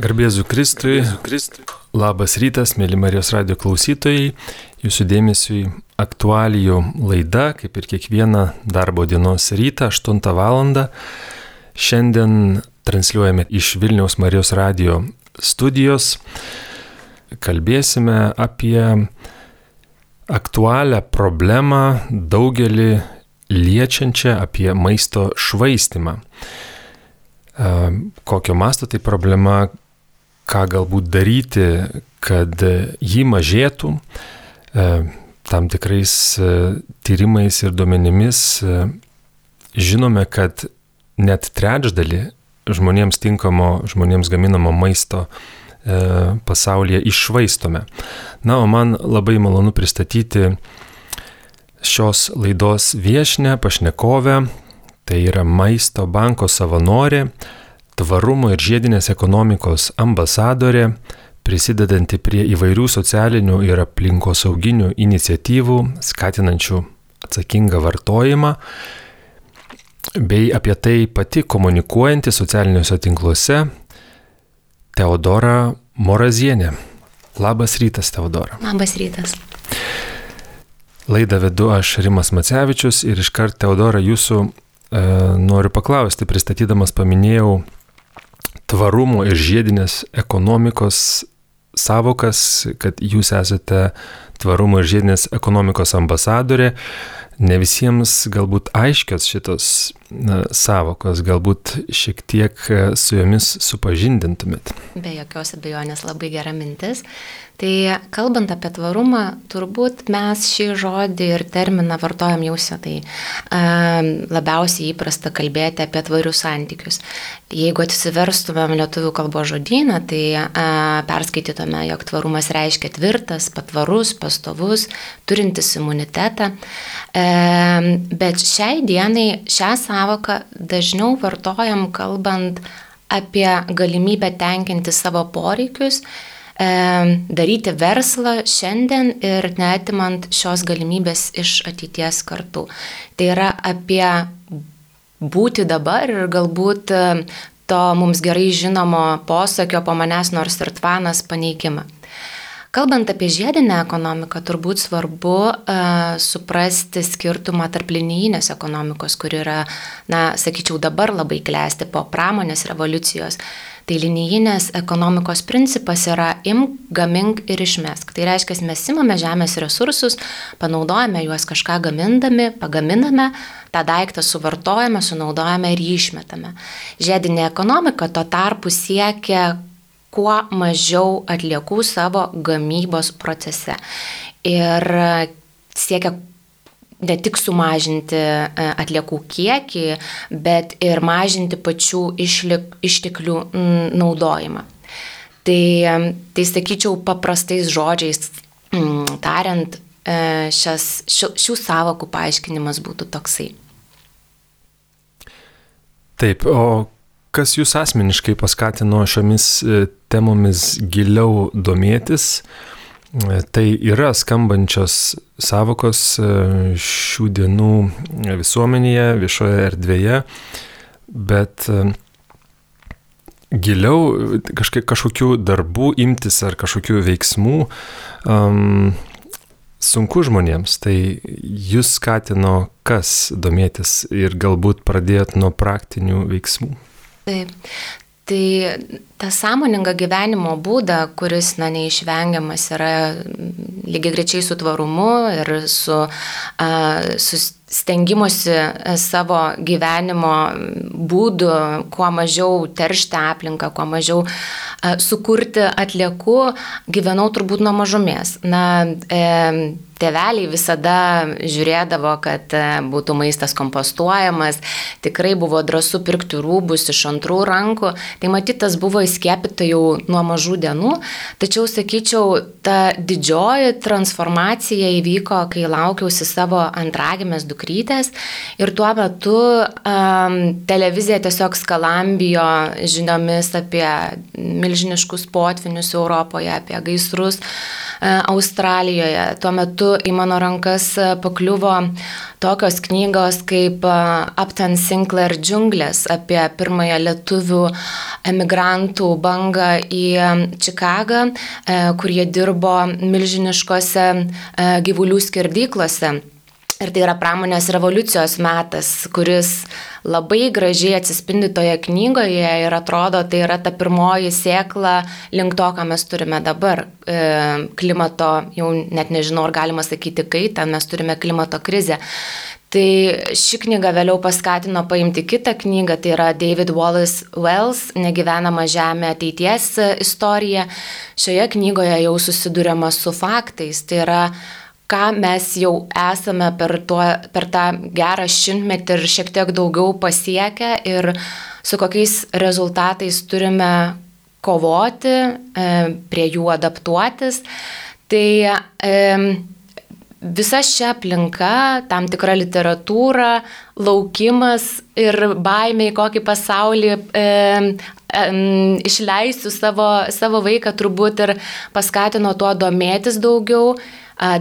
Garbėzu Kristui. Kristui. Labas rytas, mėly Marijos radio klausytojai. Jūsų dėmesiui aktualijų laida, kaip ir kiekvieną darbo dienos rytą, 8 val. Šiandien transliuojame iš Vilniaus Marijos radio studijos. Kalbėsime apie aktualią problemą daugelį liečiančią apie maisto švaistimą. Kokio masto tai problema, ką galbūt daryti, kad jį mažėtų. E, tam tikrais e, tyrimais ir duomenimis e, žinome, kad net trečdalį žmonėms tinkamo, žmonėms gaminamo maisto pasaulyje išvaistome. Na, o man labai malonu pristatyti šios laidos viešnę, pašnekovę, tai yra maisto banko savanorė, tvarumo ir žiedinės ekonomikos ambasadorė, prisidedanti prie įvairių socialinių ir aplinkosauginių iniciatyvų, skatinančių atsakingą vartojimą, bei apie tai pati komunikuojanti socialiniuose tinkluose Teodora Morazienė. Labas rytas, Teodora. Labas rytas. Laidą vedu aš Rimas Macevičius ir iškart Teodora jūsų e, noriu paklausti, pristatydamas paminėjau tvarumo ir žiedinės ekonomikos savokas, kad jūs esate tvarumo ir žiedinės ekonomikos ambasadorė. Ne visiems galbūt aiškios šitos na, savokos, galbūt šiek tiek su jomis supažindintumėt. Be jokios abejonės labai gera mintis. Tai kalbant apie tvarumą, turbūt mes šį žodį ir terminą vartojam jau senai. Labiausiai įprasta kalbėti apie tvarius santykius. Jeigu atsiverstumėm lietuvių kalbos žodyną, tai a, perskaitytume, jog tvarumas reiškia tvirtas, patvarus, pastovus, turintis imunitetą. E, bet šiai dienai šią savoką dažniau vartojam kalbant apie galimybę tenkinti savo poreikius daryti verslą šiandien ir netimant šios galimybės iš ateities kartų. Tai yra apie būti dabar ir galbūt to mums gerai žinomo posakio po manęs nors ir tvanas paneigimą. Kalbant apie žiedinę ekonomiką, turbūt svarbu uh, suprasti skirtumą tarp linijinės ekonomikos, kuri yra, na, sakyčiau, dabar labai klesti po pramonės revoliucijos. Tai linijinės ekonomikos principas yra imk, gamink ir išmesk. Tai reiškia, mes imame žemės resursus, panaudojame juos kažką gamindami, pagaminame, tą daiktą suvartojame, sunaudojame ir jį išmetame. Žiedinė ekonomika tuo tarpu siekia kuo mažiau atliekų savo gamybos procese. Ir siekia ne tik sumažinti e, atliekų kiekį, bet ir mažinti pačių išlik, išteklių naudojimą. Tai, tai sakyčiau, paprastais žodžiais tariant, e, šias, šių, šių savokų paaiškinimas būtų toksai. Taip, o kas jūs asmeniškai paskatino šiomis e, temomis giliau domėtis? Tai yra skambančios savokos e, šių dienų visuomenėje, viešoje erdvėje, bet e, giliau kažkiek, kažkokių darbų imtis ar kažkokių veiksmų um, sunku žmonėms. Tai jūs skatino kas domėtis ir galbūt pradėt nuo praktinių veiksmų. Taip. Tai tą sąmoningą gyvenimo būdą, kuris, na, neišvengiamas yra lygiai grečiai su tvarumu ir su, su stengimusi savo gyvenimo būdų, kuo mažiau teršti aplinką, kuo mažiau sukurti atliekų, gyvenau turbūt nuo mažumės. Na, e, tėveliai visada žiūrėdavo, kad e, būtų maistas kompostuojamas, tikrai buvo drąsu pirkti rūbus iš antrų rankų, tai matytas buvo įskiepita jau nuo mažų dienų, tačiau sakyčiau, ta didžioji transformacija įvyko, kai laukiausi savo antragimės dukrytės. Ir tuo metu um, televizija tiesiog skalambijo žiniomis apie milžiniškus potvinius Europoje, apie gaisrus uh, Australijoje. Tuo metu į mano rankas pakliuvo tokios knygos kaip Upton Sinclair džiunglės apie pirmąją lietuvių emigrantų bangą į Čikagą, kur jie dirbo milžiniškose gyvulių skirdyklose. Ir tai yra pramonės revoliucijos metas, kuris labai gražiai atsispindi toje knygoje ir atrodo, tai yra ta pirmoji sėkla link to, ką mes turime dabar. E, klimato, jau net nežinau, ar galima sakyti kaitą, mes turime klimato krizę. Tai ši knyga vėliau paskatino paimti kitą knygą, tai yra David Wallace Wells, Negyvenama žemė ateities istorija. Šioje knygoje jau susidurėma su faktais, tai yra ką mes jau esame per, tuo, per tą gerą šimtmetį ir šiek tiek daugiau pasiekę ir su kokiais rezultatais turime kovoti, e, prie jų adaptuotis. Tai e, visa šia aplinka, tam tikra literatūra, laukimas ir baimiai, kokį pasaulį e, išleisiu savo, savo vaiką, turbūt ir paskatino tuo domėtis daugiau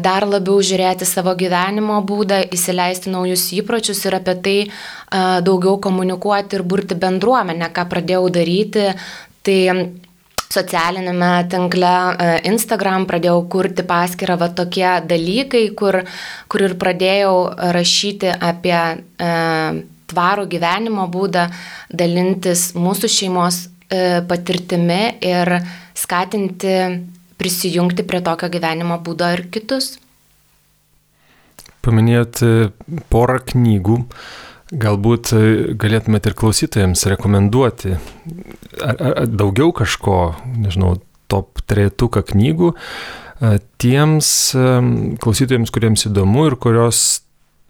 dar labiau žiūrėti savo gyvenimo būdą, įsileisti naujus įpročius ir apie tai daugiau komunikuoti ir burti bendruomenę, ką pradėjau daryti. Tai socialinėme tinkle Instagram pradėjau kurti paskirą va tokie dalykai, kur, kur ir pradėjau rašyti apie e, tvarų gyvenimo būdą, dalintis mūsų šeimos e, patirtimi ir skatinti prisijungti prie tokio gyvenimo būdo ir kitus. Paminėjot e, porą knygų, galbūt e, galėtumėte ir klausytojams rekomenduoti ar, ar, daugiau kažko, nežinau, top trejetuką knygų e, tiems klausytojams, kuriems įdomu ir kurios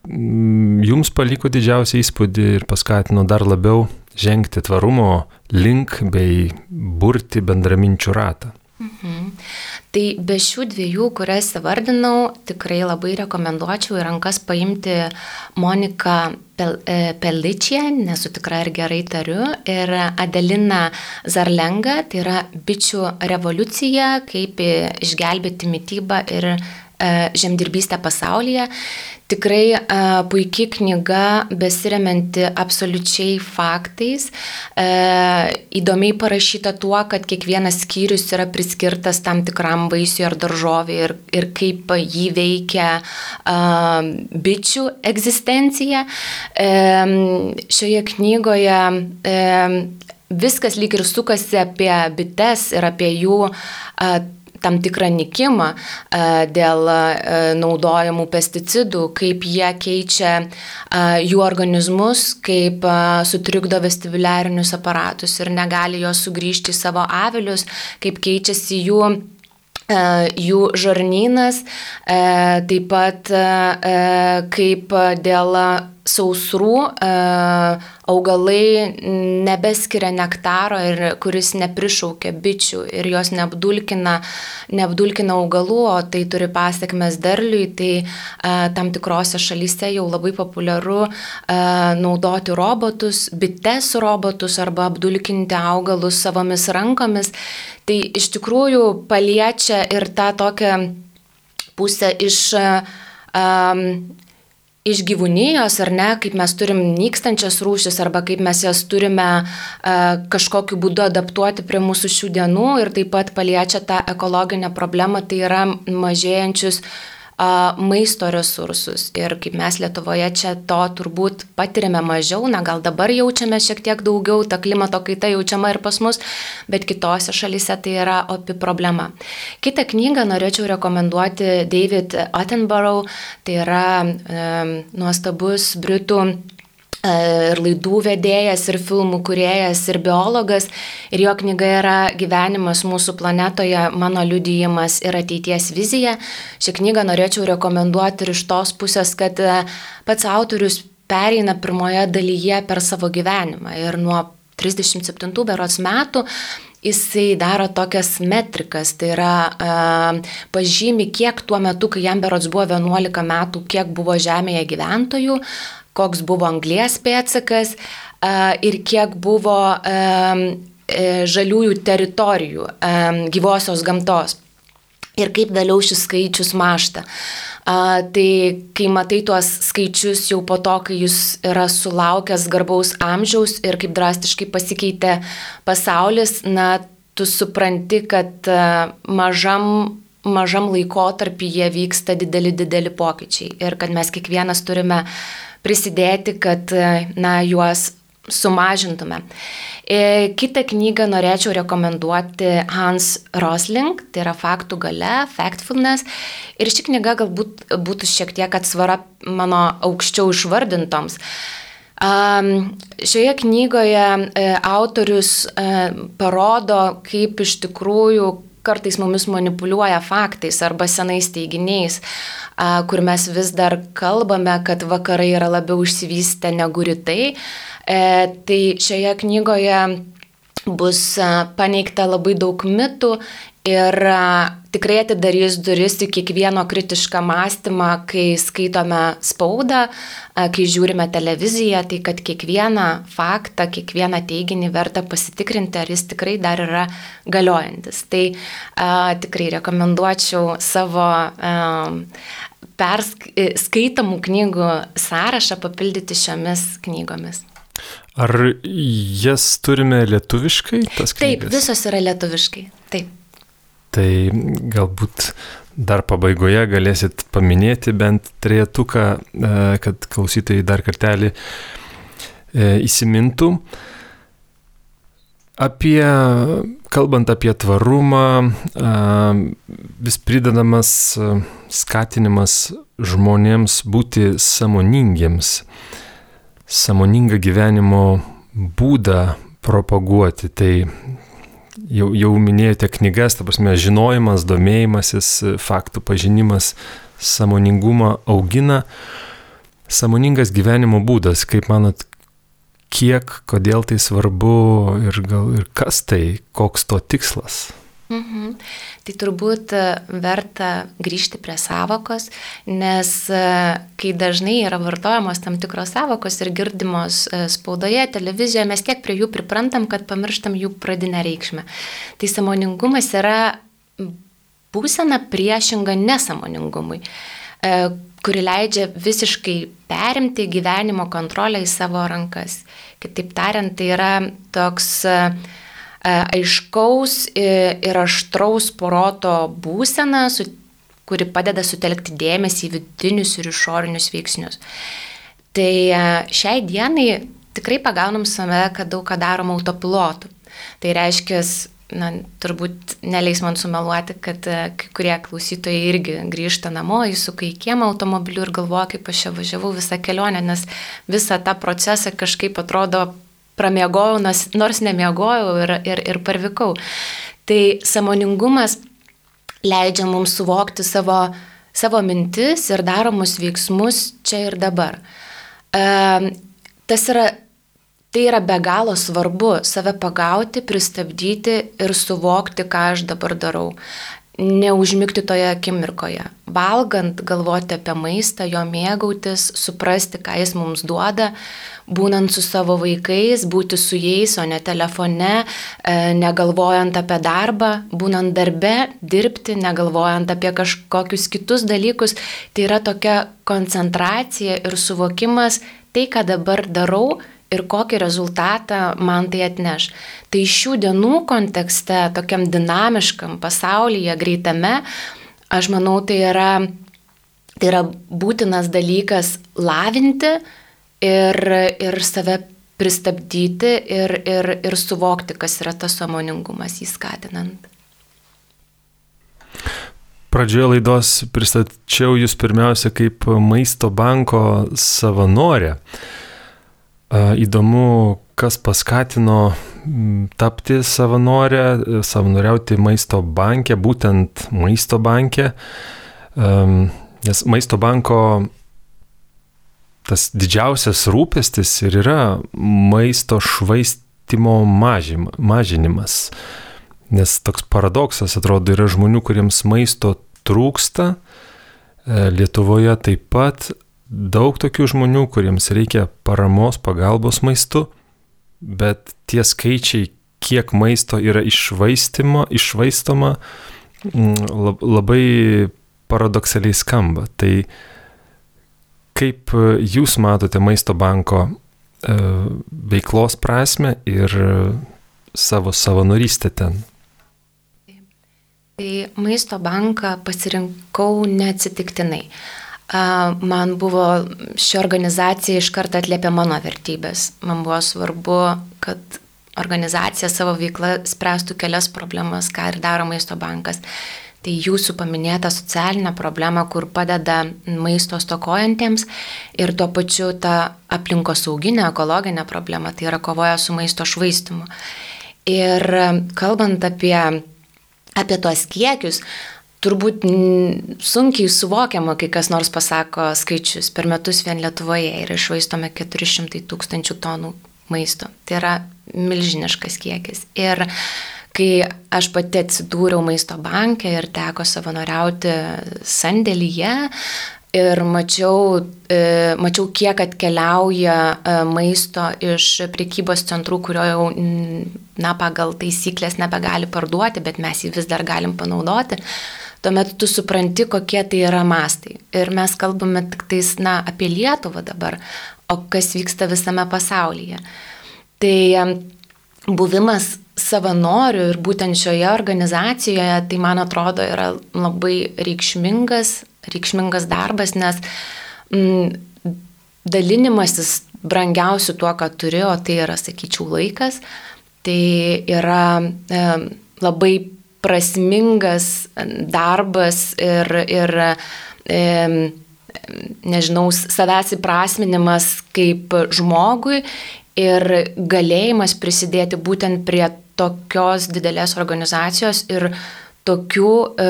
jums paliko didžiausią įspūdį ir paskatino dar labiau žengti tvarumo link bei burti bendraminčių ratą. Mhm. Tai be šių dviejų, kurias įvardinau, tikrai labai rekomenduočiau į rankas paimti Moniką Pel, e, Peličią, nesu tikra ir gerai tariu, ir Adelina Zarlenga, tai yra bičių revoliucija, kaip išgelbėti mytybą ir žemdirbystę pasaulyje. Tikrai e, puikia knyga, besiriamanti absoliučiai faktais, e, įdomiai parašyta tuo, kad kiekvienas skyrius yra priskirtas tam tikram vaisiui ar daržovį ir, ir kaip jį veikia bičių egzistencija. E, šioje knygoje e, viskas lyg ir sukasi apie bites ir apie jų tam tikrą nikimą e, dėl e, naudojamų pesticidų, kaip jie keičia e, jų organizmus, kaip sutrikdo vestibuliarinius aparatus ir negali jos sugrįžti į savo avilius, kaip keičiasi jų jų žarnynas, taip pat kaip dėl sausrų e, augalai nebeskiria nektaro, ir, kuris neprišaukia bičių ir jos neapdulkina, neapdulkina augalų, o tai turi pasiekmes derliui, tai e, tam tikrose šalyse jau labai populiaru e, naudoti robotus, bites robotus arba apdulkinti augalus savomis rankomis. Tai iš tikrųjų paliečia ir tą tokią pusę iš um, iš gyvūnijos, ar ne, kaip mes turim nykstančias rūšis, arba kaip mes jas turime uh, kažkokiu būdu adaptuoti prie mūsų šių dienų ir taip pat paliečia tą ekologinę problemą, tai yra mažėjančius maisto resursus. Ir kaip mes Lietuvoje čia to turbūt patirime mažiau, na gal dabar jaučiame šiek tiek daugiau, ta klimato kaita jaučiama ir pas mus, bet kitose šalise tai yra opi problema. Kitą knygą norėčiau rekomenduoti David Attenborough, tai yra e, nuostabus britų ir laidų vedėjas, ir filmų kuriejas, ir biologas. Ir jo knyga yra Gyvenimas mūsų planetoje, mano liudijimas ir ateities vizija. Šią knygą norėčiau rekomenduoti ir iš tos pusės, kad e, pats autorius pereina pirmoje dalyje per savo gyvenimą. Ir nuo 37 berots metų jisai daro tokias metrikas, tai yra uh, pažymi, kiek tuo metu, kai jam berots buvo 11 metų, kiek buvo Žemėje gyventojų, koks buvo anglies pėtsakas ir kiek buvo um, žaliųjų teritorijų, gyvosios gamtos. Ir kaip vėliau šis skaičius mašta. A, tai kai matai tuos skaičius jau po to, kai jis yra sulaukęs garbaus amžiaus ir kaip drastiškai pasikeitė pasaulis, na, tu supranti, kad a, mažam, mažam laikotarpyje vyksta dideli, dideli pokyčiai ir kad mes kiekvienas turime prisidėti, kad na, juos sumažintume. E, kitą knygą norėčiau rekomenduoti Hans Rosling, tai yra faktų gale, Factfulness. Ir ši knyga galbūt būtų šiek tiek atsvara mano aukščiau išvardintoms. Šioje knygoje e, autorius e, parodo, kaip iš tikrųjų kartais mumis manipuliuoja faktais arba senais teiginiais, kur mes vis dar kalbame, kad vakarai yra labiau išsivystę negu rytai. E, tai šioje knygoje bus paneigta labai daug mitų ir tikrai atidarys duris į kiekvieno kritišką mąstymą, kai skaitome spaudą, kai žiūrime televiziją, tai kad kiekvieną faktą, kiekvieną teiginį verta pasitikrinti, ar jis tikrai dar yra galiojantis. Tai a, tikrai rekomenduočiau savo a, perskaitomų knygų sąrašą papildyti šiomis knygomis. Ar jas turime lietuviškai? Taip, visos yra lietuviškai. Taip. Tai galbūt dar pabaigoje galėsit paminėti bent trejetuką, e, kad klausytojai dar kartelį e, įsimintų. Apie, kalbant apie tvarumą, e, vis pridedamas skatinimas žmonėms būti samoningiems samoningą gyvenimo būdą propaguoti. Tai jau, jau minėjote knygas, ta prasme, žinojimas, domėjimasis, faktų pažinimas, samoningumą augina. Samoningas gyvenimo būdas, kaip manot, kiek, kodėl tai svarbu ir, gal, ir kas tai, koks to tikslas? Mhm. Tai turbūt e, verta grįžti prie savokos, nes e, kai dažnai yra vartojamos tam tikros savokos ir girdimos e, spaudoje, televizijoje, mes tiek prie jų priprantam, kad pamirštam jų pradinę reikšmę. Tai samoningumas yra būsena priešinga nesamoningumui kuri leidžia visiškai perimti gyvenimo kontrolę į savo rankas. Kitaip tariant, tai yra toks uh, aiškaus ir aštraus poroto būsena, kuri padeda sutelkti dėmesį į vidinius ir išorinius veiksnius. Tai e, šiai dienai tikrai pagaunam save, kad daug ką darom autopilotu. Tai reiškia, na, turbūt neleis man sumeluoti, kad e, kai kurie klausytojai irgi grįžta namo, įsuka į kiemą automobiliu ir galvoja, kaip aš čia važiavau visą kelionę, nes visą tą procesą kažkaip atrodo pramiegojau, nors, nors nemiegojau ir, ir, ir parvykau. Tai samoningumas leidžia mums suvokti savo, savo mintis ir daromus veiksmus čia ir dabar. E, tas yra, tai yra be galo svarbu - save pagauti, pristabdyti ir suvokti, ką aš dabar darau neužmigti toje akimirkoje. Valgant, galvoti apie maistą, jo mėgautis, suprasti, ką jis mums duoda, būnant su savo vaikais, būti su jais, o ne telefone, e, negalvojant apie darbą, būnant darbe, dirbti, negalvojant apie kažkokius kitus dalykus. Tai yra tokia koncentracija ir suvokimas, tai, ką dabar darau, ir kokį rezultatą man tai atneš. Tai šių dienų kontekste, tokiam dinamiškam pasaulyje, greitame, aš manau, tai yra, tai yra būtinas dalykas lavinti ir, ir save pristabdyti ir, ir, ir suvokti, kas yra tas samoningumas įskatinant. Pradžioje laidos pristačiau jūs pirmiausia kaip maisto banko savanorė. Įdomu, kas paskatino tapti savanorę, savanoriauti maisto banke, būtent maisto banke, nes maisto banko tas didžiausias rūpestis ir yra maisto švaistimo mažinimas. Nes toks paradoksas atrodo yra žmonių, kuriems maisto trūksta. E, Lietuvoje taip pat daug tokių žmonių, kuriems reikia paramos, pagalbos maistu, bet tie skaičiai, kiek maisto yra išvaistoma, mm, labai paradoksaliai skamba. Tai kaip jūs matote maisto banko e, veiklos prasme ir savo savanorystę ten? Tai maisto banką pasirinkau neatsitiktinai man buvo ši organizacija iš karto atliepia mano vertybės. Man buvo svarbu, kad organizacija savo veiklą spręstų kelias problemas, ką ir daro maisto bankas. Tai jūsų paminėta socialinė problema, kur padeda maisto stokojantiems ir tuo pačiu ta aplinkosauginė, ekologinė problema, tai yra kovoja su maisto švaistimu. Ir kalbant apie, apie tuos kiekius, turbūt sunkiai suvokiama, kai kas nors pasako skaičius. Per metus vien Lietuvoje yra išvaistome 400 tūkstančių tonų maisto. Tai yra milžiniškas kiekis. Ir kai aš pati atsidūriau maisto banke ir teko savanoriauti sandėlyje, Ir mačiau, e, mačiau, kiek atkeliauja e, maisto iš priekybos centrų, kurio jau, na, pagal taisyklės nebegali parduoti, bet mes jį vis dar galim panaudoti tuomet tu supranti, kokie tai yra mastai. Ir mes kalbame tik tais, na, apie Lietuvą dabar, o kas vyksta visame pasaulyje. Tai buvimas savanorių ir būtent šioje organizacijoje, tai man atrodo yra labai reikšmingas, reikšmingas darbas, nes mm, dalinimasis brangiausiu tuo, ką turi, o tai yra, sakyčiau, laikas, tai yra e, labai prasmingas darbas ir, ir e, nežinau, savęs įprasminimas kaip žmogui ir galėjimas prisidėti būtent prie tokios didelės organizacijos ir tokių e,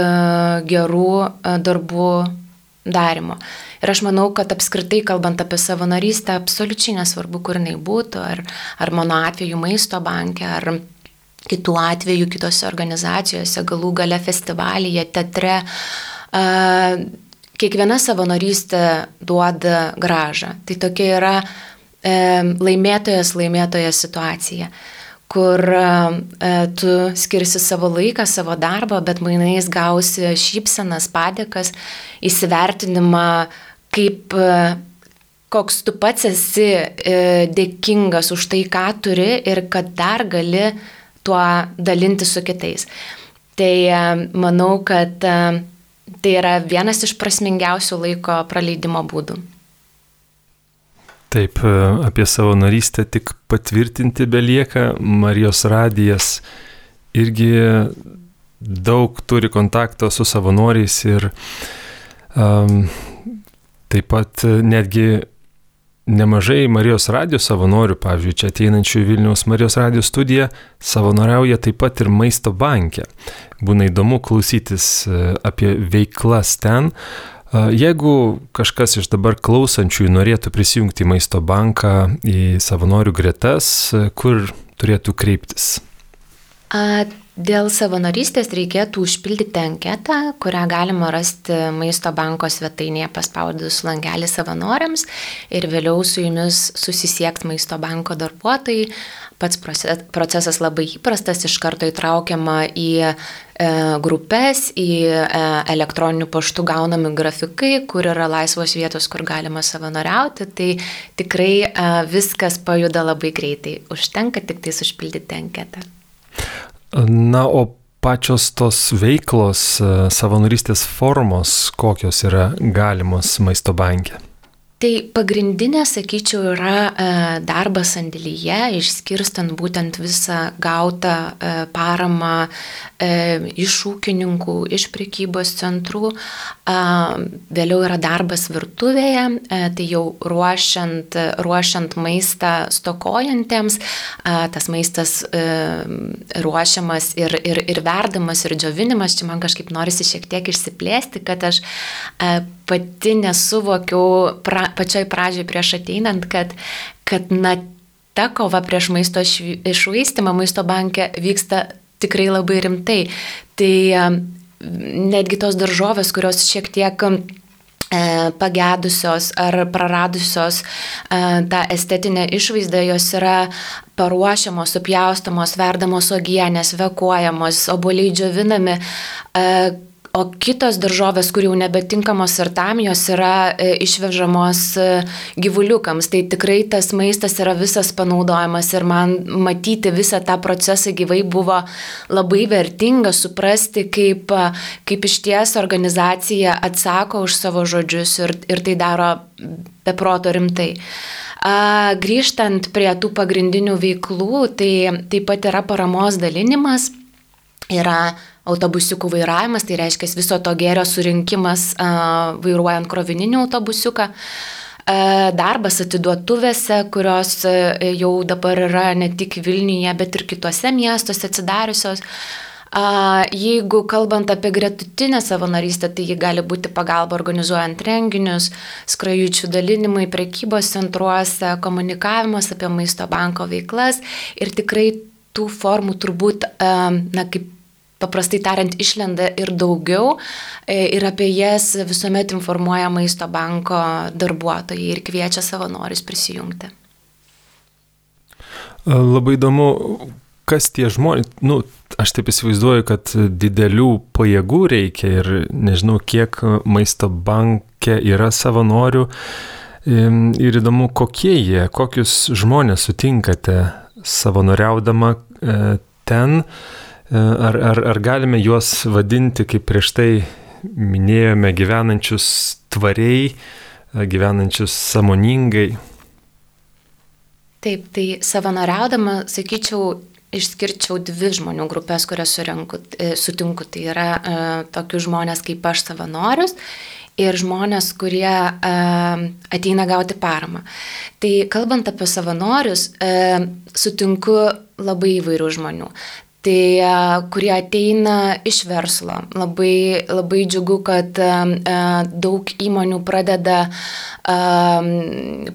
gerų e, darbų darimo. Ir aš manau, kad apskritai, kalbant apie savanorystę, absoliučiai nesvarbu, kur jinai būtų, ar, ar mano atveju maisto bankė, ar kitų atvejų kitose organizacijose, galų gale festivalyje, teatre. Kiekviena savanorystė duoda gražą. Tai tokia yra e, laimėtojas laimėtoja situacija kur e, tu skirsi savo laiką, savo darbą, bet mainais gausi šypsenas, padėkas, įsivertinimą, kaip e, koks tu pats esi dėkingas už tai, ką turi ir kad dar gali tuo dalinti su kitais. Tai e, manau, kad e, tai yra vienas iš prasmingiausių laiko praleidimo būdų. Taip, e, apie savo narystę tik patvirtinti belieka. Marijos radijas irgi daug turi kontakto su savanoriais ir um, taip pat netgi nemažai Marijos radijos savanorių, pavyzdžiui, čia ateinančių Vilniaus Marijos radijos studiją, savanoriauja taip pat ir maisto banke. Būna įdomu klausytis e, apie veiklas ten. E, jeigu kažkas iš dabar klausančiųjų norėtų prisijungti į maisto banką, į savanorių gretas, e, kur turėtų kreiptis? A, Dėl savanorystės reikėtų užpildyti anketą, kurią galima rasti Maisto banko svetainėje paspaudus langelį savanoriams ir vėliau su jumis susisiekti Maisto banko darbuotojai. Pats procesas labai įprastas, iš karto įtraukiama į e, grupės, į e, elektroninių paštų gaunami grafikai, kur yra laisvos vietos, kur galima savanoriauti. Tai tikrai e, viskas pajuda labai greitai. Užtenka tik tais užpildyti anketą. Na, o pačios tos veiklos, e, savanorystės formos, kokios yra galimos maisto bankė? Tai pagrindinė, sakyčiau, yra e, darbas sandėlyje, išskirstant būtent visą gautą e, paramą e, iš ūkininkų, iš prekybos centrų. Vėliau yra darbas virtuvėje, tai jau ruošiant, ruošiant maistą stokojantiems, tas maistas ruošiamas ir, ir, ir verdamas, ir džiovinimas. Čia man kažkaip norisi šiek tiek išsiplėsti, kad aš pati nesuvokiau pra, pačioj pradžioj prieš ateinant, kad, kad na, ta kova prieš maisto išvaistimą maisto banke vyksta tikrai labai rimtai. Tai netgi tos daržovės, kurios šiek tiek pagedusios ar praradusios tą estetinę išvaizdą, jos yra paruošiamos, supjaustomos, verdamos ogienės, vekuojamos, oboliai džiovinami, O kitos daržovės, kur jau nebetinkamos ir tam, jos yra e, išvežamos e, gyvuliukams. Tai tikrai tas maistas yra visas panaudojamas ir man matyti visą tą procesą gyvai buvo labai vertinga suprasti, kaip, kaip iš ties organizacija atsako už savo žodžius ir, ir tai daro beproto rimtai. A, grįžtant prie tų pagrindinių veiklų, tai taip pat yra paramos dalinimas, yra autobusiukų vairavimas, tai reiškia viso to gėrio surinkimas vairuojant krovininį autobusiuką. Darbas atiduotuvėse, kurios jau dabar yra ne tik Vilniuje, bet ir kitose miestuose atsidariusios. Jeigu kalbant apie gretutinę savanorystę, tai ji gali būti pagalba organizuojant renginius, skrajučių dalinimai prekybos centruose, komunikavimas apie maisto banko veiklas ir tikrai tų formų turbūt, na, kaip paprastai tariant, išlenda ir daugiau e, ir apie jas visuomet informuoja Maisto banko darbuotojai ir kviečia savanorius prisijungti. Labai įdomu, kas tie žmonės, nu, aš taip įsivaizduoju, kad didelių pajėgų reikia ir nežinau, kiek Maisto banke yra savanorių. Ir įdomu, kokie jie, kokius žmonės sutinkate savanoriaudama e, ten E, ar, ar, ar galime juos vadinti, kaip prieš tai minėjome, gyvenančius tvariai, gyvenančius samoningai? Taip, tai savanoriaudama, sakyčiau, išskirčiau dvi žmonių grupės, kurias surinku, e, sutinku. Tai yra e, tokius žmonės kaip aš savanorius ir žmonės, kurie e, ateina gauti paramą. Tai kalbant apie savanorius, e, sutinku labai įvairių žmonių tai kurie ateina iš verslo. Labai, labai džiugu, kad daug įmonių pradeda,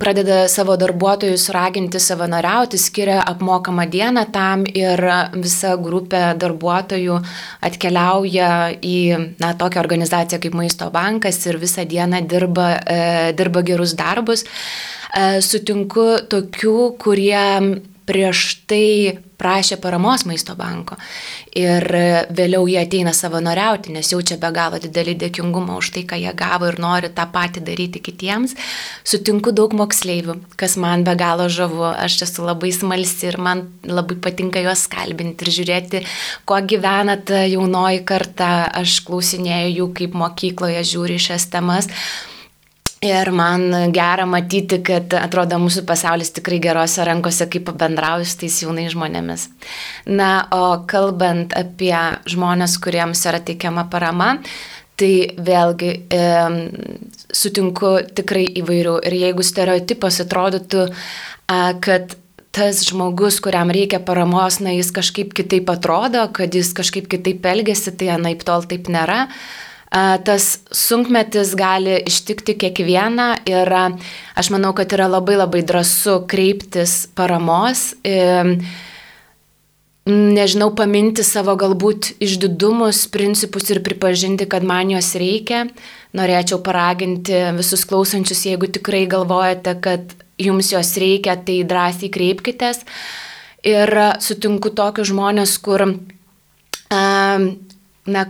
pradeda savo darbuotojus raginti savanoriauti, skiria apmokamą dieną tam ir visa grupė darbuotojų atkeliauja į na, tokią organizaciją kaip Maisto bankas ir visą dieną dirba, e, dirba gerus darbus. E, sutinku tokių, kurie prieš tai prašė paramos maisto banko. Ir vėliau jie ateina savanoriauti, nes jaučia be galo didelį dėkingumą už tai, ką jie gavo ir nori tą patį daryti kitiems. Sutinku daug moksleivių, kas man be galo žavu. Aš esu labai smalsi ir man labai patinka juos kalbinti ir žiūrėti, kuo gyvena ta jaunoji karta. Aš klausinėjau jų, kaip mokykloje žiūri šias temas. Ir man gera matyti, kad atrodo mūsų pasaulis tikrai gerose rankose, kaip bendrauju su tais jaunais žmonėmis. Na, o kalbant apie žmonės, kuriems yra teikiama parama, tai vėlgi e, sutinku tikrai įvairių. Ir jeigu stereotipas atrodytų, a, kad tas žmogus, kuriam reikia paramos, na, jis kažkaip kitaip atrodo, kad jis kažkaip kitaip elgesi, tai anaip tol taip nėra tas sunkmetis gali ištikti kiekvieną ir aš manau, kad yra labai labai drąsu kreiptis paramos. Nežinau, paminti savo galbūt išdidumus, principus ir pripažinti, kad man jos reikia. Norėčiau paraginti visus klausančius, jeigu tikrai galvojate, kad jums jos reikia, tai drąsiai kreipkitės. Ir sutinku tokius žmonės, kur, na,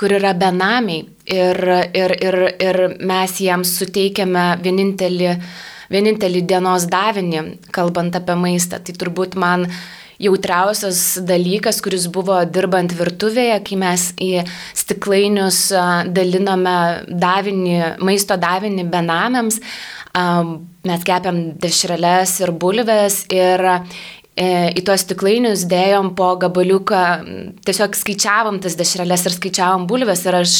kur yra benamiai ir, ir, ir, ir mes jiems suteikiame vienintelį, vienintelį dienos davinį, kalbant apie maistą. Tai turbūt man jautriausias dalykas, kuris buvo dirbant virtuvėje, kai mes į stiklainius dalinome davinį, maisto davinį benamiams. Mes kepiam dešreles ir bulves ir, į tuos stiklainius dėjom po gabaliuką, tiesiog skaičiavom tas dešrelės ir skaičiavom bulves ir aš,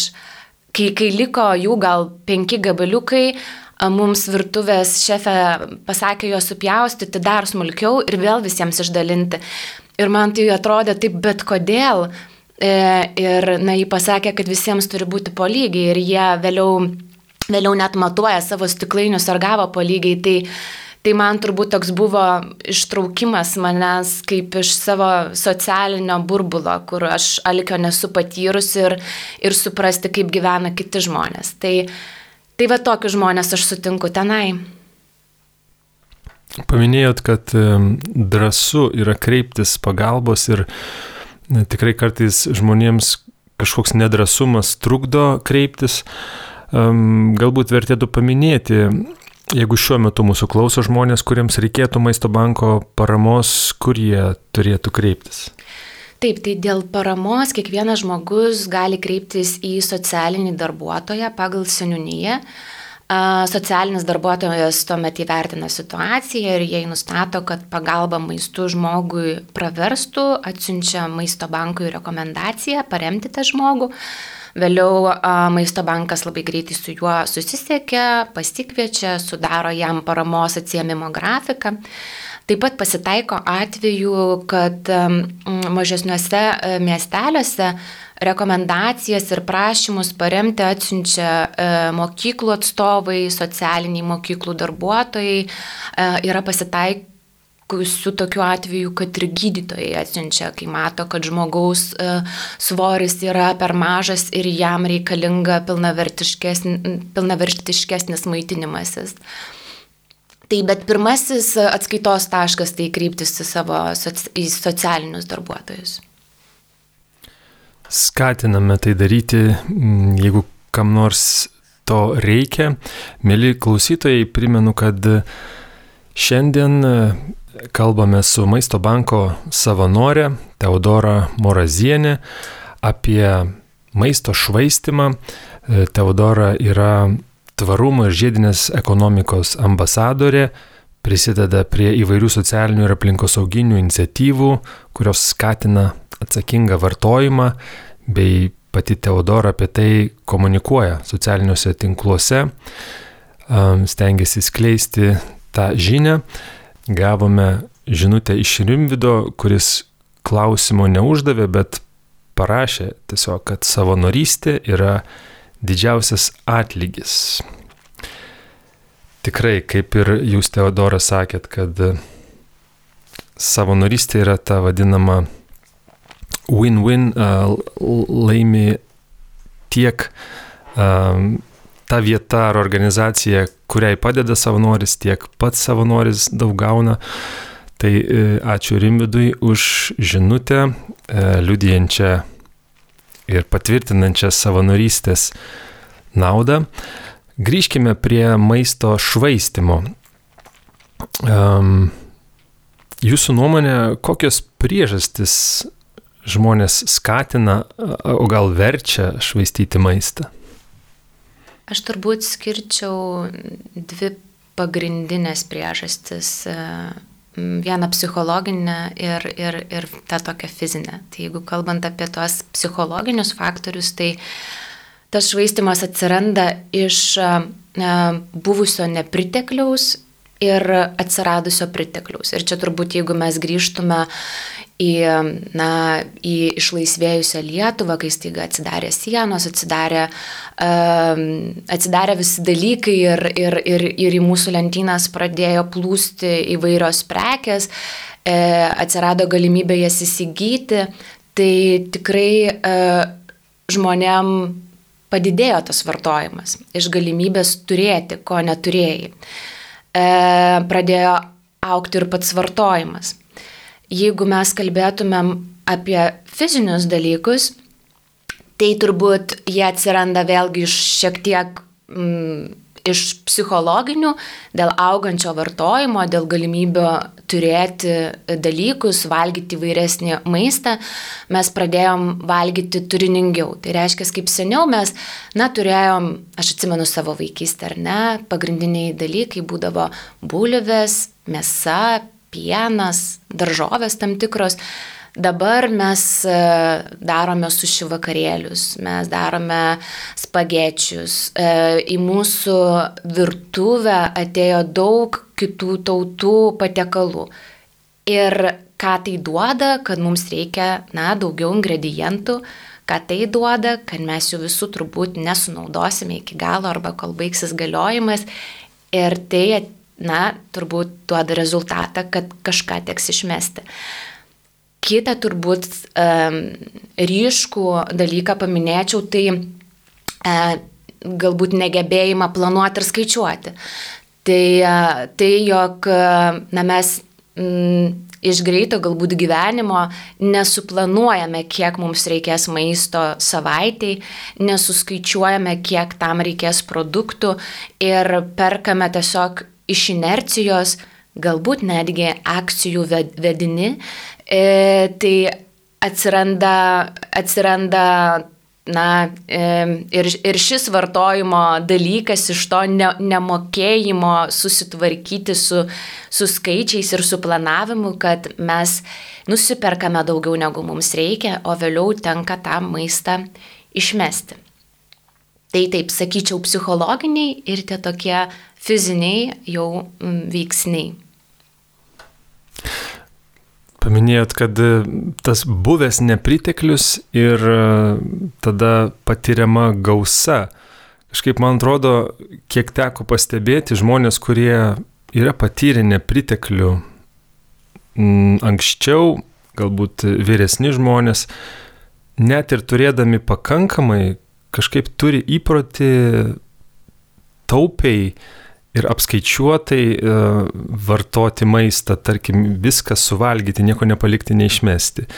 kai, kai liko jų gal penki gabaliukai, mums virtuvės šefė pasakė juos supjaustyti dar smulkiau ir vėl visiems išdalinti. Ir man tai atrodė taip, bet kodėl? E, ir, na, jį pasakė, kad visiems turi būti po lygiai ir jie vėliau, vėliau net matuoja savo stiklainius ar gavo po lygiai. Tai, Tai man turbūt toks buvo ištraukimas manęs kaip iš savo socialinio burbulo, kur aš alikio nesu patyrusi ir, ir suprasti, kaip gyvena kiti žmonės. Tai, tai va tokius žmonės aš sutinku tenai. Paminėjot, kad drąsu yra kreiptis pagalbos ir tikrai kartais žmonėms kažkoks nedrasumas trukdo kreiptis. Galbūt vertėtų paminėti, jeigu šiuo metu mūsų klauso žmonės, kuriems reikėtų Maisto banko paramos, kur jie turėtų kreiptis. Taip, tai dėl paramos kiekvienas žmogus gali kreiptis į socialinį darbuotoją pagal seniūnyje. Socialinis darbuotojas tuomet įvertina situaciją ir jei nustato, kad pagalba maistų žmogui praverstų, atsiunčia maisto bankui rekomendaciją paremti tą žmogų. Vėliau maisto bankas labai greitai su juo susisiekia, pasikviečia, sudaro jam paramos atsiemimo grafiką. Taip pat pasitaiko atveju, kad mažesniuose miesteliuose rekomendacijas ir prašymus paremti atsiunčia e, mokyklų atstovai, socialiniai mokyklų darbuotojai. E, yra pasitaikusių tokių atvejų, kad ir gydytojai atsiunčia, kai mato, kad žmogaus e, svoris yra per mažas ir jam reikalinga pilnavertiškesnis, pilnavertiškesnis maitinimasis. Tai bet pirmasis atskaitos taškas tai kryptis į savo į socialinius darbuotojus skatiname tai daryti, mm, jeigu kam nors to reikia. Mėly klausytojai, primenu, kad šiandien kalbame su Maisto banko savanorė Teodora Morazienė apie maisto švaistimą. E, Teodora yra tvarumo ir žiedinės ekonomikos ambasadorė, prisideda prie įvairių socialinių ir aplinkosauginių iniciatyvų, kurios skatina atsakingą vartojimą, bei pati Teodora apie tai komunikuoja socialiniuose tinkluose, stengiasi skleisti tą žinią. Gavome žinutę iš Rimvido, kuris klausimo neuždavė, bet parašė tiesiog, kad savanorystė yra didžiausias atlygis. Tikrai, kaip ir jūs Teodora sakėt, kad savanorystė yra ta vadinama win-win laimi tiek ta vieta ar organizacija, kuriai padeda savanoris, tiek pats savanoris daug gauna. Tai e, ačiū Rimvidui už žinutę, e, liudijančią ir patvirtinančią savanorystės naudą. Grįžkime prie maisto švaistimo. Um, jūsų nuomonė, kokios priežastis žmonės skatina, o gal verčia švaistyti maistą? Aš turbūt skirčiau dvi pagrindinės priežastis. Vieną psichologinę ir, ir, ir tą tokią fizinę. Tai jeigu kalbant apie tuos psichologinius faktorius, tai tas švaistimas atsiranda iš buvusio nepritekliaus ir atsiradusio pritekliaus. Ir čia turbūt, jeigu mes grįžtume į, na, į išlaisvėjusią Lietuvą, kai staiga atsidarė sienos, atsidarė, uh, atsidarė visi dalykai ir, ir, ir, ir į mūsų lentynas pradėjo plūsti įvairios prekes, uh, atsirado galimybė jas įsigyti, tai tikrai uh, žmonėm padidėjo tas vartojimas. Iš galimybės turėti, ko neturėjai. Uh, pradėjo aukti ir pats vartojimas jeigu mes kalbėtumėm apie fizinius dalykus, tai turbūt jie atsiranda vėlgi iš šiek tiek mm, iš psichologinių, dėl augančio vartojimo, dėl galimybio turėti dalykus, valgyti įvairesnį maistą, mes pradėjom valgyti turiningiau. Tai reiškia, kaip seniau mes, na, turėjom, aš atsimenu savo vaikystę, ar ne, pagrindiniai dalykai būdavo bulvės, mėsa, pienas, daržovės tam tikros. Dabar mes e, darome suši vakarėlius, mes darome spagečius. E, į mūsų virtuvę atėjo daug kitų tautų patiekalų. Ir ką tai duoda, kad mums reikia, na, daugiau ingredientų, ką tai duoda, kad mes jų visų turbūt nesunaudosime iki galo arba kol baigsis galiojimas. Ir tai na, turbūt duoda rezultatą, kad kažką teks išmesti. Kita turbūt um, ryškų dalyką paminėčiau, tai uh, galbūt negebėjimą planuoti ir skaičiuoti. Tai, uh, tai jog uh, na, mes mm, iš greito galbūt gyvenimo nesuplanuojame, kiek mums reikės maisto savaitėj, nesuskaičiuojame, kiek tam reikės produktų ir perkame tiesiog iš inercijos, galbūt netgi akcijų vedini, e, tai atsiranda, atsiranda na, ir, ir šis vartojimo dalykas iš to ne, nemokėjimo susitvarkyti su, su skaičiais ir su planavimu, kad mes nusiperkame daugiau negu mums reikia, o vėliau tenka tą maistą išmesti. Tai taip, sakyčiau, psichologiniai ir tie tokie fiziniai jau veiksniai. Paminėjot, kad e, tas buvęs nepriteklius ir e, tada patiriama gausa. Kažkaip man atrodo, kiek teko pastebėti žmonės, kurie yra patyrę nepriteklių anksčiau, galbūt vyresni žmonės, net ir turėdami pakankamai, kažkaip turi įprotį taupiai ir apskaičiuotai uh, vartoti maistą, tarkim, viską suvalgyti, nieko nepalikti, neišmesti.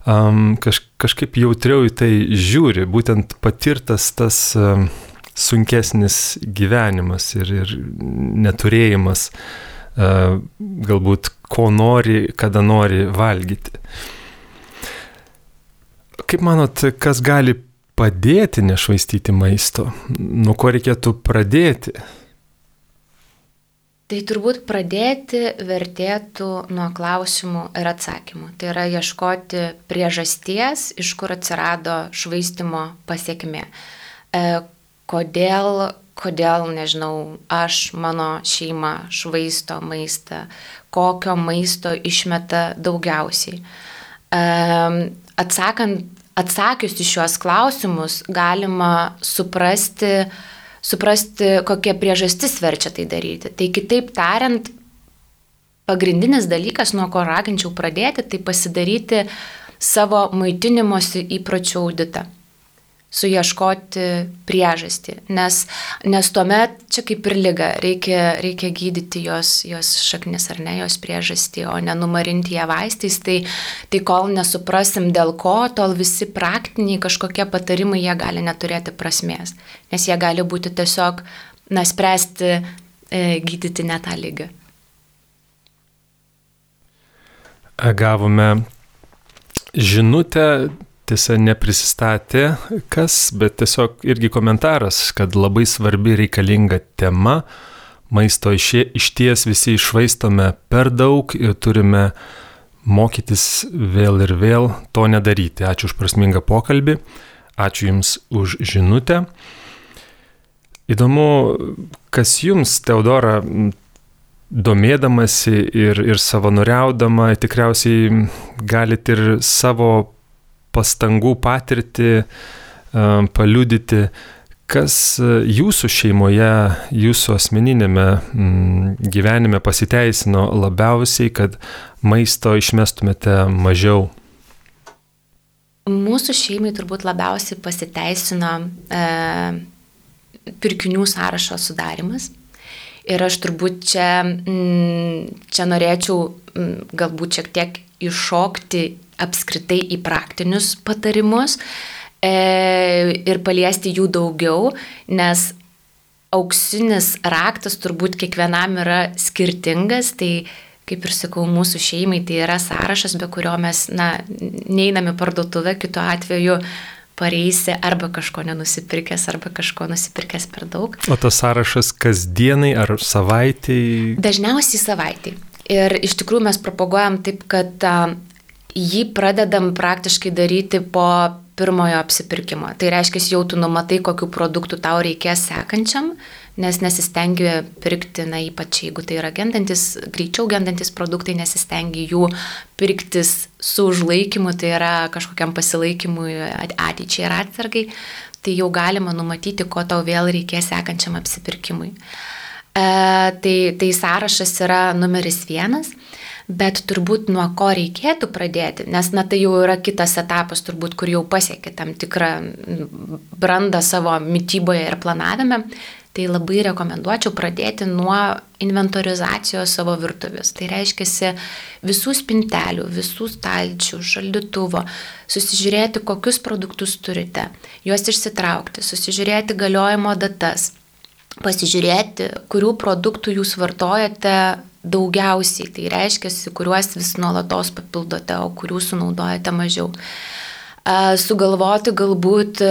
Kaž, kažkaip jautriau į tai žiūri, būtent patirtas tas um, sunkesnis gyvenimas ir, ir neturėjimas, uh, galbūt ko nori, kada nori valgyti. Kaip manot, kas gali padėti nešvaistyti maisto? Nuo ko reikėtų pradėti? Tai turbūt pradėti vertėtų nuo klausimų ir atsakymų. Tai yra ieškoti priežasties, iš kur atsirado švaistimo pasiekmė. E, kodėl, kodėl, nežinau, aš, mano šeima švaisto maistą, kokio maisto išmeta daugiausiai. E, atsakant, atsakius į šiuos klausimus, galima suprasti, suprasti, kokia priežastis verčia tai daryti. Tai kitaip tariant, pagrindinis dalykas, nuo ko raginčiau pradėti, tai pasidaryti savo maitinimosi įpročių auditą suieškoti priežastį, nes, nes tuomet čia kaip ir lyga, reikia, reikia gydyti jos, jos šaknis ar ne, jos priežastį, o ne numarinti ją vaistais, tai, tai kol nesuprasim dėl ko, tol visi praktiniai kažkokie patarimai jie gali neturėti prasmės, nes jie gali būti tiesiog, na, spręsti, e, gydyti ne tą lygą. Gavome žinutę tiesa neprisistatė kas, bet tiesiog irgi komentaras, kad labai svarbi reikalinga tema. Maisto iš ties visi išvaistome per daug ir turime mokytis vėl ir vėl to nedaryti. Ačiū už prasmingą pokalbį, ačiū Jums už žinutę. Įdomu, kas Jums, Teodora, domėdamasi ir, ir savanoriaudama, tikriausiai galite ir savo pastangų patirtį, paliudyti, kas jūsų šeimoje, jūsų asmeninėme gyvenime pasiteisino labiausiai, kad maisto išmestumėte mažiau? Mūsų šeimai turbūt labiausiai pasiteisino e, pirkinių sąrašo sudarimas. Ir aš turbūt čia, čia norėčiau galbūt šiek tiek iššokti apskritai į praktinius patarimus e, ir paliesti jų daugiau, nes auksinis raktas turbūt kiekvienam yra skirtingas, tai kaip ir sakau, mūsų šeimai tai yra sąrašas, be kurio mes, na, neiname parduotuvę, kitu atveju pareisi arba kažko nenusipirkęs, arba kažko nusipirkęs per daug. O tas sąrašas kasdienai ar savaitėjai? Dažniausiai savaitėjai. Ir iš tikrųjų mes propaguojam taip, kad jį pradedam praktiškai daryti po pirmojo apsipirkimo. Tai reiškia, jau tu numatai, kokiu produktu tau reikės sekančiam, nes nesistengi pirkti, na ypač jeigu tai yra gendantis, greičiau gendantis produktai, nesistengi jų pirktis su užlaikymu, tai yra kažkokiam pasilaikymui ateičiai ir atsargai, tai jau galima numatyti, ko tau vėl reikės sekančiam apsipirkimui. tai, tai sąrašas yra numeris vienas. Bet turbūt nuo ko reikėtų pradėti, nes na tai jau yra kitas etapas, turbūt, kur jau pasiekė tam tikrą brandą savo mytyboje ir planavime, tai labai rekomenduočiau pradėti nuo inventorizacijos savo virtuvės. Tai reiškia visų spintelių, visų stalčių, šaldytuvo, susižiūrėti, kokius produktus turite, juos išsitraukti, susižiūrėti galiojimo datas, pasižiūrėti, kurių produktų jūs vartojate daugiausiai, tai reiškia, kuriuos vis nuolatos papildote, o kurių sunaudojate mažiau sugalvoti galbūt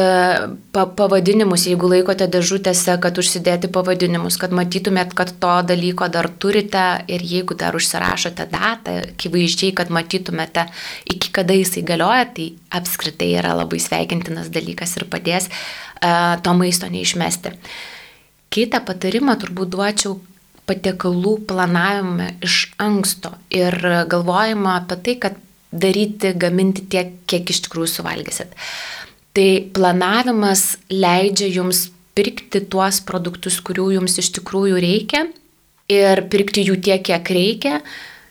pa pavadinimus, jeigu laikote dėžutėse, kad užsidėti pavadinimus, kad matytumėt, kad to dalyko dar turite ir jeigu dar užsirašote datą, akivaizdžiai, kad matytumėte, iki kada jisai galioja, tai apskritai yra labai sveikintinas dalykas ir padės to maisto neišmesti. Kitą patarimą turbūt duočiau patiekalų planavime iš anksto ir galvojama apie tai, kad daryti, gaminti tiek, kiek iš tikrųjų suvalgysit. Tai planavimas leidžia jums pirkti tuos produktus, kurių jums iš tikrųjų reikia ir pirkti jų tiek, kiek reikia.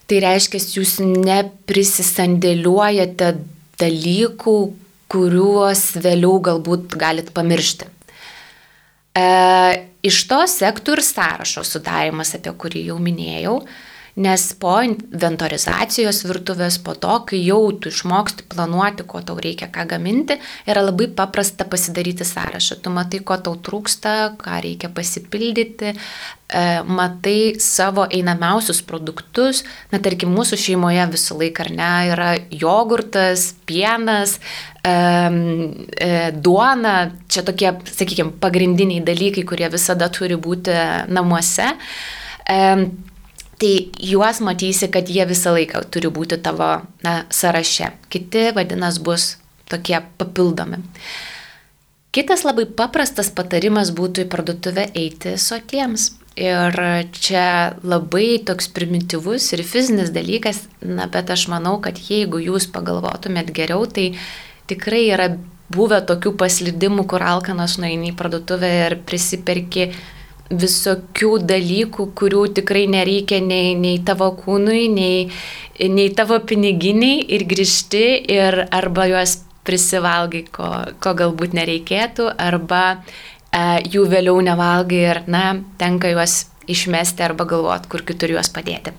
Tai reiškia, jūs neprisisandėliuojate dalykų, kuriuos vėliau galbūt galit pamiršti. E, iš to sektų ir sąrašo sudarimas, apie kurį jau minėjau. Nes po inventorizacijos virtuvės, po to, kai jau tu išmoksti planuoti, ko tau reikia, ką gaminti, yra labai paprasta pasidaryti sąrašą. Tu matai, ko tau trūksta, ką reikia pasipildyti, e, matai savo einamiausius produktus. Na, tarkim, mūsų šeimoje visą laiką ar ne yra jogurtas, pienas, e, e, duona. Čia tokie, sakykime, pagrindiniai dalykai, kurie visada turi būti namuose. Tai juos matysi, kad jie visą laiką turi būti tavo na, sąraše. Kiti, vadinas, bus tokie papildomi. Kitas labai paprastas patarimas būtų į parduotuvę eiti sotiems. Ir čia labai toks primityvus ir fizinis dalykas, na, bet aš manau, kad jeigu jūs pagalvotumėt geriau, tai tikrai yra buvę tokių paslydimų, kur alkanas nueini į parduotuvę ir prisiperki visokių dalykų, kurių tikrai nereikia nei, nei tavo kūnui, nei, nei tavo piniginiai ir grįžti ir arba juos prisivalgai, ko, ko galbūt nereikėtų, arba e, jų vėliau nevalgai ir, na, tenka juos išmesti arba galvoti, kur kitur juos padėti.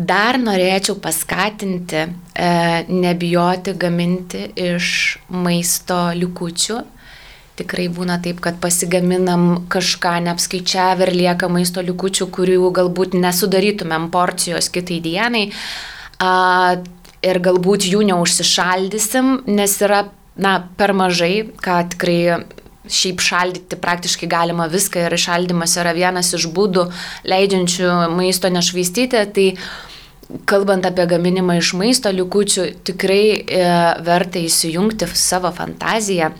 Dar norėčiau paskatinti e, nebijoti gaminti iš maisto likučių tikrai būna taip, kad pasigaminam kažką neapskaičiavę ir lieka maisto likučių, kurių galbūt nesudarytumėm porcijos kitai dienai. A, ir galbūt jų neužsišaldysim, nes yra na, per mažai, ką tikrai šiaip šaldyti praktiškai galima viską ir šaldymas yra vienas iš būdų leidžiančių maisto nešvaistyti. Tai kalbant apie gaminimą iš maisto likučių, tikrai e, verta įsijungti savo fantaziją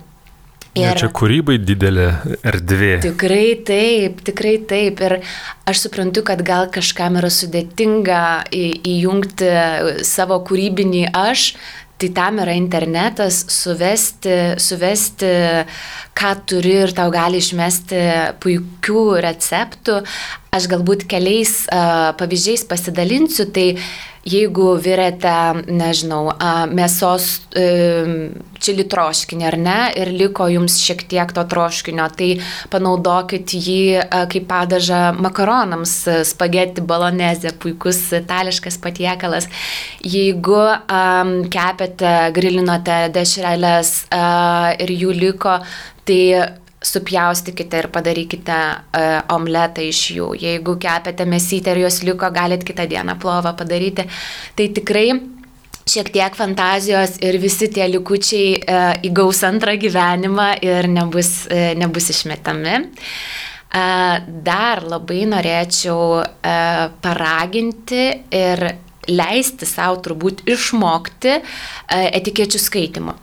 Ir ja, čia kūrybai didelė erdvė. Tikrai taip, tikrai taip. Ir aš suprantu, kad gal kažkam yra sudėtinga įjungti savo kūrybinį aš, Tai tam yra internetas, suvesti, suvesti, ką turi ir tau gali išmesti puikių receptų. Aš galbūt keliais uh, pavyzdžiais pasidalinsiu, tai jeigu virėte, nežinau, mėsos čili troškinį ar ne ir liko jums šiek tiek to troškinio, tai panaudokit jį kaip padažą makaronams, spaghetti balonezė, puikus itališkas patiekalas. Jeigu um, kepėte, grilinote dešrelės uh, ir jų liko, tai supjaustykite ir padarykite uh, omletą iš jų. Jeigu kepėte mėsytę ir jos liko, galit kitą dieną plovą padaryti. Tai tikrai šiek tiek fantazijos ir visi tie likučiai uh, įgaus antrą gyvenimą ir nebus, uh, nebus išmetami. Uh, dar labai norėčiau uh, paraginti ir leisti savo turbūt išmokti uh, etikečių skaitimo.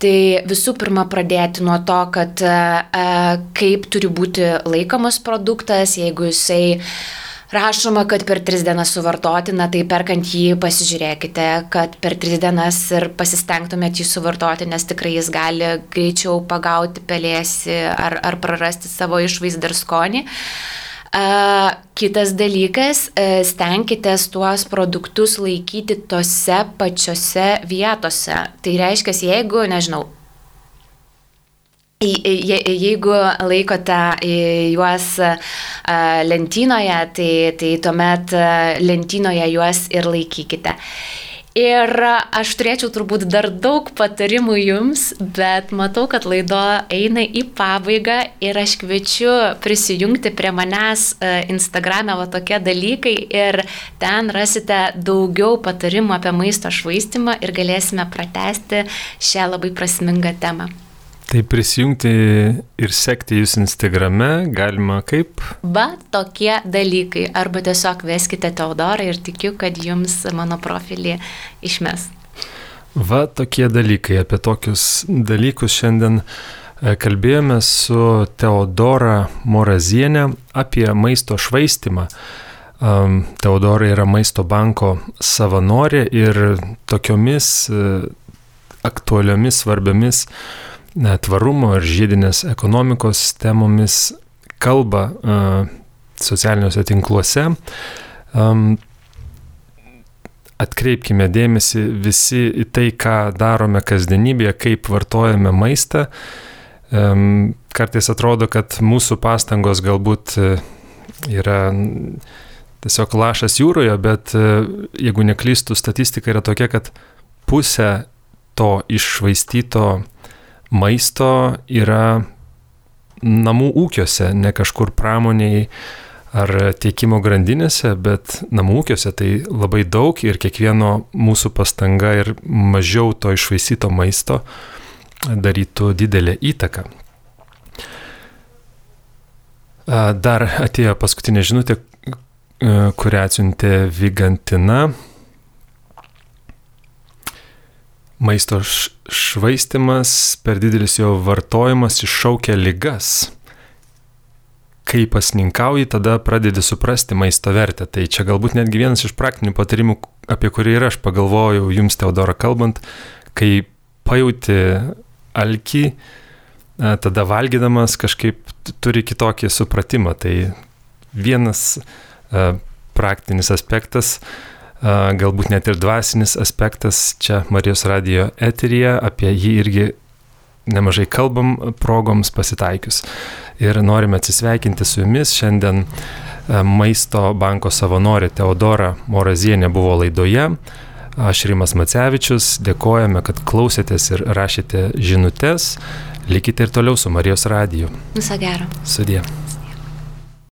Tai visų pirma pradėti nuo to, kad e, e, kaip turi būti laikomas produktas, jeigu jisai rašoma, kad per tris dienas suvartoti, na tai perkant jį pasižiūrėkite, kad per tris dienas ir pasistengtumėt jį suvartoti, nes tikrai jis gali greičiau pagauti pelėsi ar, ar prarasti savo išvaizdą ir skonį. Uh, kitas dalykas, uh, stenkitės tuos produktus laikyti tose pačiose vietose. Tai reiškia, jeigu, nežinau, Jeigu laikote juos lentynoje, tai, tai tuomet lentynoje juos ir laikykite. Ir aš turėčiau turbūt dar daug patarimų jums, bet matau, kad laido eina į pabaigą ir aš kviečiu prisijungti prie manęs Instagram'e va tokie dalykai ir ten rasite daugiau patarimų apie maisto švaistimą ir galėsime pratesti šią labai prasmingą temą. Tai prisijungti ir sekti jūs Instagrame galima kaip? Va, tokie dalykai. Arba tiesiog veskite Teodorą ir tikiu, kad jums mano profilį išmes. Va, tokie dalykai. Apie tokius dalykus šiandien e, kalbėjome su Teodora Morazienė apie maisto švaistimą. Teodora yra maisto banko savanorė ir tokiomis e, aktualiomis, svarbiomis tvarumo ir žiedinės ekonomikos temomis kalba uh, socialiniuose tinkluose. Atkreipkime dėmesį visi į tai, ką darome kasdienybėje, kaip vartojame maistą. Kartais atrodo, kad mūsų pastangos galbūt yra tiesiog lašas jūroje, bet jeigu neklystų, statistika yra tokia, kad pusė to iššvaistyto maisto yra namų ūkiuose, ne kažkur pramoniai ar tiekimo grandinėse, bet namų ūkiuose tai labai daug ir kiekvieno mūsų pastanga ir mažiau to išvaisyto maisto darytų didelę įtaką. Dar atėjo paskutinė žinutė, kurią atsiuntė Vigantina Maisto švaistimas, per didelis jo vartojimas iššaukia ligas. Kai pasninkauji, tada pradedi suprasti maisto vertę. Tai čia galbūt netgi vienas iš praktinių patarimų, apie kurį ir aš pagalvojau jums, Teodoro, kalbant, kai pajauti alkį, tada valgydamas kažkaip turi kitokį supratimą. Tai vienas praktinis aspektas galbūt net ir dvasinis aspektas čia Marijos radio eteryje, apie jį irgi nemažai kalbam progoms pasitaikius. Ir norime atsisveikinti su jumis. Šiandien Maisto banko savanorė Teodora Morazienė buvo laidoje. Aš Rimas Macevičius, dėkojame, kad klausėtės ir rašėte žinutės. Likite ir toliau su Marijos radiju. Visą gerą. Sudė.